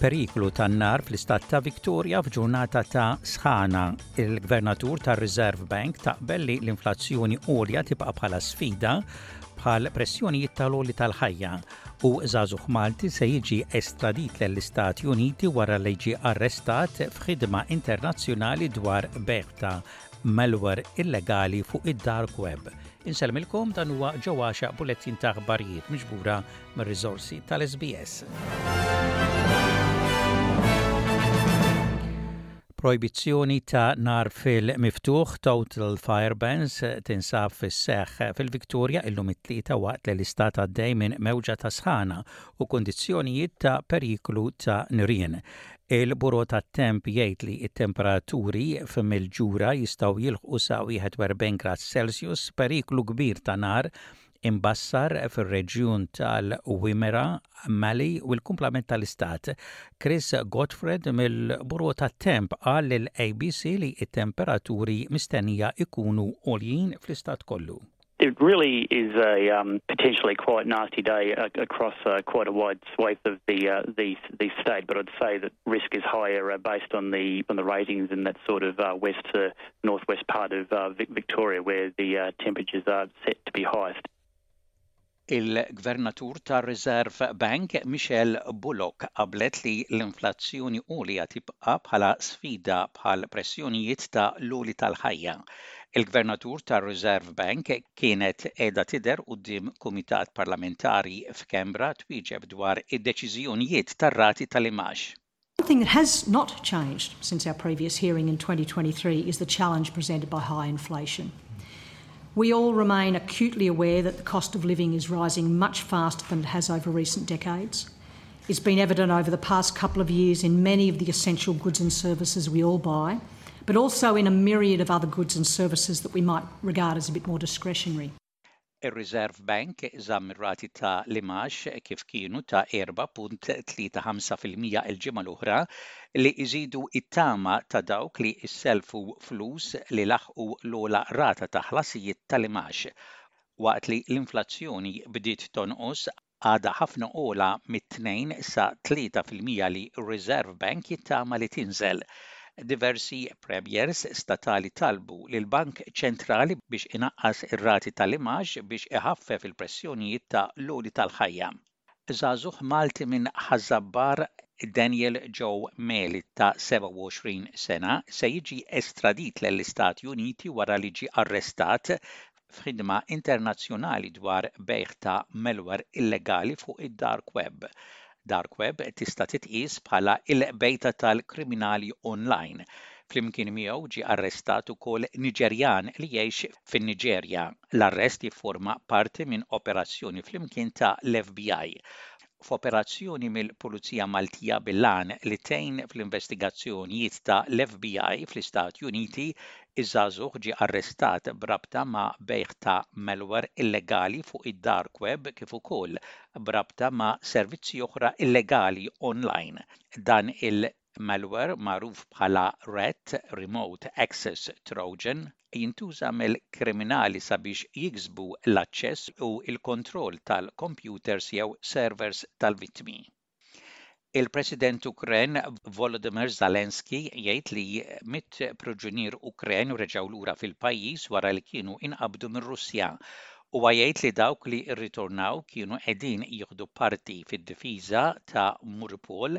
periklu tan-nar fl-istat ta' Victoria f'ġurnata ta' sħana. Il-gvernatur tar Reserve Bank taqbel li l-inflazzjoni għolja tibqa' bħala sfida bħal pressjonijiet tal-oli tal-ħajja u żagħżugħ Malti se jiġi estradit lill-Istati Uniti wara li ġie arrestat f'ħidma internazzjonali dwar bejgħ ta' malware illegali fuq id-dark web. Insellmilkom dan huwa ġew għaxaq bulettin ta' aħbarijiet miġbura mir-riżorsi tal-SBS. Projbizzjoni ta' nar fil-miftuħ, total fire bans, tinsab fis-seħħ fil-Victoria illum it-Tlieta waqt li l-istat għaddej minn mewġa ta' sħana u kundizzjonijiet ta' periklu ta' nirien. Il-Buro tat-Temp jgħid li t-temperaturi f'Mildura jistgħu jilħqu sa 41 grad Celsius, periklu kbir ta' nar imbassar fir-reġjun tal-Wimmera, Mali u l-kumplament tal-istat. Chris Godfred mill-Bureau tat-Temp qal lill-ABC li t-temperaturi mistennija jkunu għoljin fl-istat kollu. It really is a um, potentially quite nasty day across uh, quite a wide swath of the, uh, the, the state, but I'd say that risk is higher uh, based on the, on the ratings in that sort of uh, west to, northwest part of uh, Victoria where the uh, temperatures are set to be highest. Il-Gvernatur tar Reserve Bank Michelle Bullock qablet li l-inflazzjoni għolja tibqa' bħala sfida bħal pressjonijiet ta' l-għoli tal-ħajja. Il-Gvernatur tar Reserve Bank kienet qiegħda tidher quddiem kumitat parlamentari f'Kembra twieġeb dwar id-deċiżjonijiet tar-rati tal-imax. One thing that has not changed since our previous hearing in 2023 is the challenge presented by high inflation. We all remain acutely aware that the cost of living is rising much faster than it has over recent decades. It's been evident over the past couple of years in many of the essential goods and services we all buy, but also in a myriad of other goods and services that we might regard as a bit more discretionary. Ir-Reserve Bank żamm ir-rati ta' l-imgħax kif kienu ta' 4.35 fil-mija l-ġimgħa l-oħra li jżidu t-tama ta' dawk li sellfu flus li laħqu l-ogħla rata ta' ħlasijiet ta' l-imgħax waqt li l-inflazzjoni bdiet tonqos għadha ħafna ogħla mit-tnejn sa tlieta fil-mija li r-Reserve Bank jittama li tinżel. Diversi Premiers statali talbu lill-Bank Ċentrali biex inaqqas ir-rati tal-imgħax biex iħaffef il-pressjonijiet ta' l-għoli tal-ħajja. Żagħżugħ Malti minn Ħaż-Żabbar Daniel Joe Meli ta' 27 sena se jiġi estradit lell-Istati Uniti wara li ġie arrestat f'ħidma internazzjonali dwar bejgħ ta' malware illegali fuq id-dark web. Dark web tista' titqies bħala l-bejta tal-kriminali onlajn. Flimkien miegħu ġie arrestat ukoll Niġerjan li jgħix fin-Niġerja. L-arrest jiffurma parti minn operazzjoni flimkien ta' l-FBI. f'operazzjoni mill-Pulizija Maltija bil-għan li tgħin fl-investigazzjonijiet ta' l-FBI fl-Istati Uniti, iż-żagħżugħ ġie arrestat b'rabta ma' bejgħ ta' malware illegali fuq id-dark web kif ukoll b'rabta ma' servizzi oħra illegali online. Dan il Malware magħruf bħala rat, remote access trojan, jintuża mill-kriminali sabiex jiksbu l-aċċess u l-kontroll tal-kompjuters jew servers tal-vittmi. Il-President Ukren Volodymyr Zelensky jgħid li mitt priġunier Ukren reġgħu lura fil-pajjiż wara li kienu inqabdu mir-Russja. Huwa jgħid li dawk li rritornaw kienu qegħdin jieħdu parti fid-difiża ta' Muripol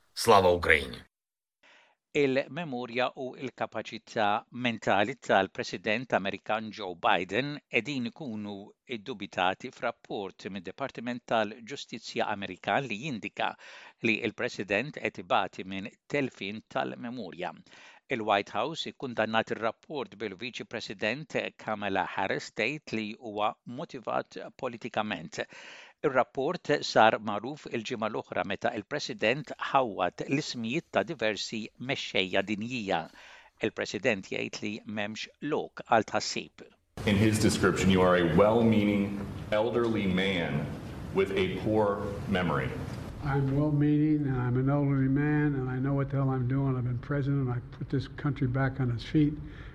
Slava Ukraini. Il-memorja u l-kapaċità mentali tal-President Amerikan Joe Biden qegħdin ikunu ddubitati f'rapport mid-Dipartiment tal-Ġustizzja Amerikan li jindika li l-President qed ibati minn telfien tal-memorja. Il-White House ikkundannat ir-rapport bil-Viċi President Kamala Harris tgħid li huwa motivat politikament. Ir-rapport sar magħruf il-ġimgħa l-oħra meta l-President ħawwad l-ismijiet ta' diversi mexxejja dinjija. Il-President jgħid li m'hemmx lok għal tħassib. In his description you are a well meaning elderly man with a poor memory. I'm well meaning and I'm an elderly man and I know what the hell I'm doing, I've been President, I put this country back on its feet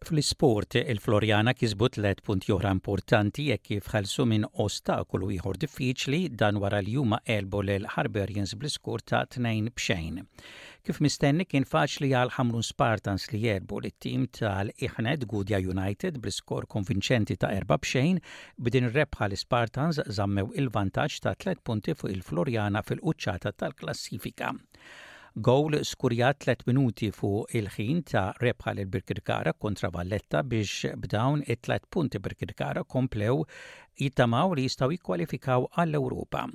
Fl-isport, il-Floriana kisbu tliet punti oħra importanti hekk kif ħelsu minn ostakolu ieħor diffiċli dan wara li huma għelbu lil Harbarians bl-iskur ta' tnejn b'xejn. Kif mistenni kien faċli għal Ħamrun Spartans li għelbu lit-tim tal-Iħned Gudja United bl-iskor konvinċenti ta' erba' b'xejn. B'din ir-rebħa l-Ispartans żammew il-vantaġġ ta' tliet punti fuq il-Floriana fil-quċċata tal-klassifika. Gowl skurjat tliet minuti fuq il-ħin ta rebħa lil Birkirkara kontra Valletta biex b'dawn it-tliet punti Birkirkara komplew jittamaw li jistgħu jikkwalifikaw għall-Ewropa.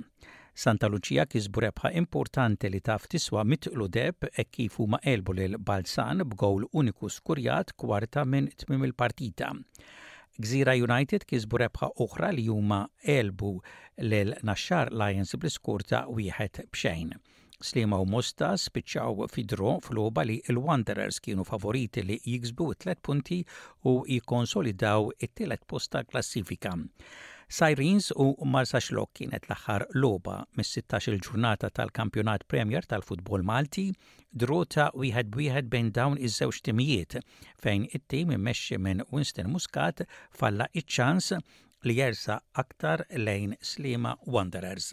Santa Luċija kisbu rebħa importanti li taf tiswa mitqlu deb hekk kif huma għelbu lil Balzan b'gowl uniku skurjat kwarta minn tmiem il-partita. Gżira United kisbu rebħa oħra li huma għelbu lil Naxxar Lions bl-iskur ta' wieħed b'xejn. Sliema u Mosta spiċċaw fi draw f'logħba li l-Wanderers kienu favoriti li jiksbu t-tliet punti u jikkonsolidaw it-tielet post tal-klassifika. Sirens u Marsaxlokk kienet l-aħħar logħba mis-16-il ġurnata tal-Kampjonat Premier tal-futbol Malti, draw ta' wieħed b'wieħed bejn dawn iż-żewġ timijiet fejn it-tim immexxi minn Winston Muscat falla iċ-ċans li jersa' aktar lejn Sliema Wanderers.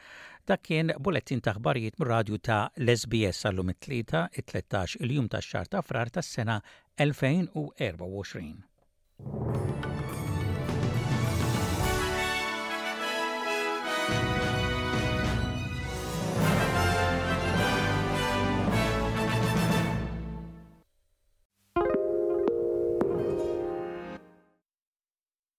Dak kien bulettin ta' aħbarijiet mir-radju ta' l-SBS għal lum it-Tlieta, it-13 il-jum tax-xahar ta' Frar tas-sena 2024.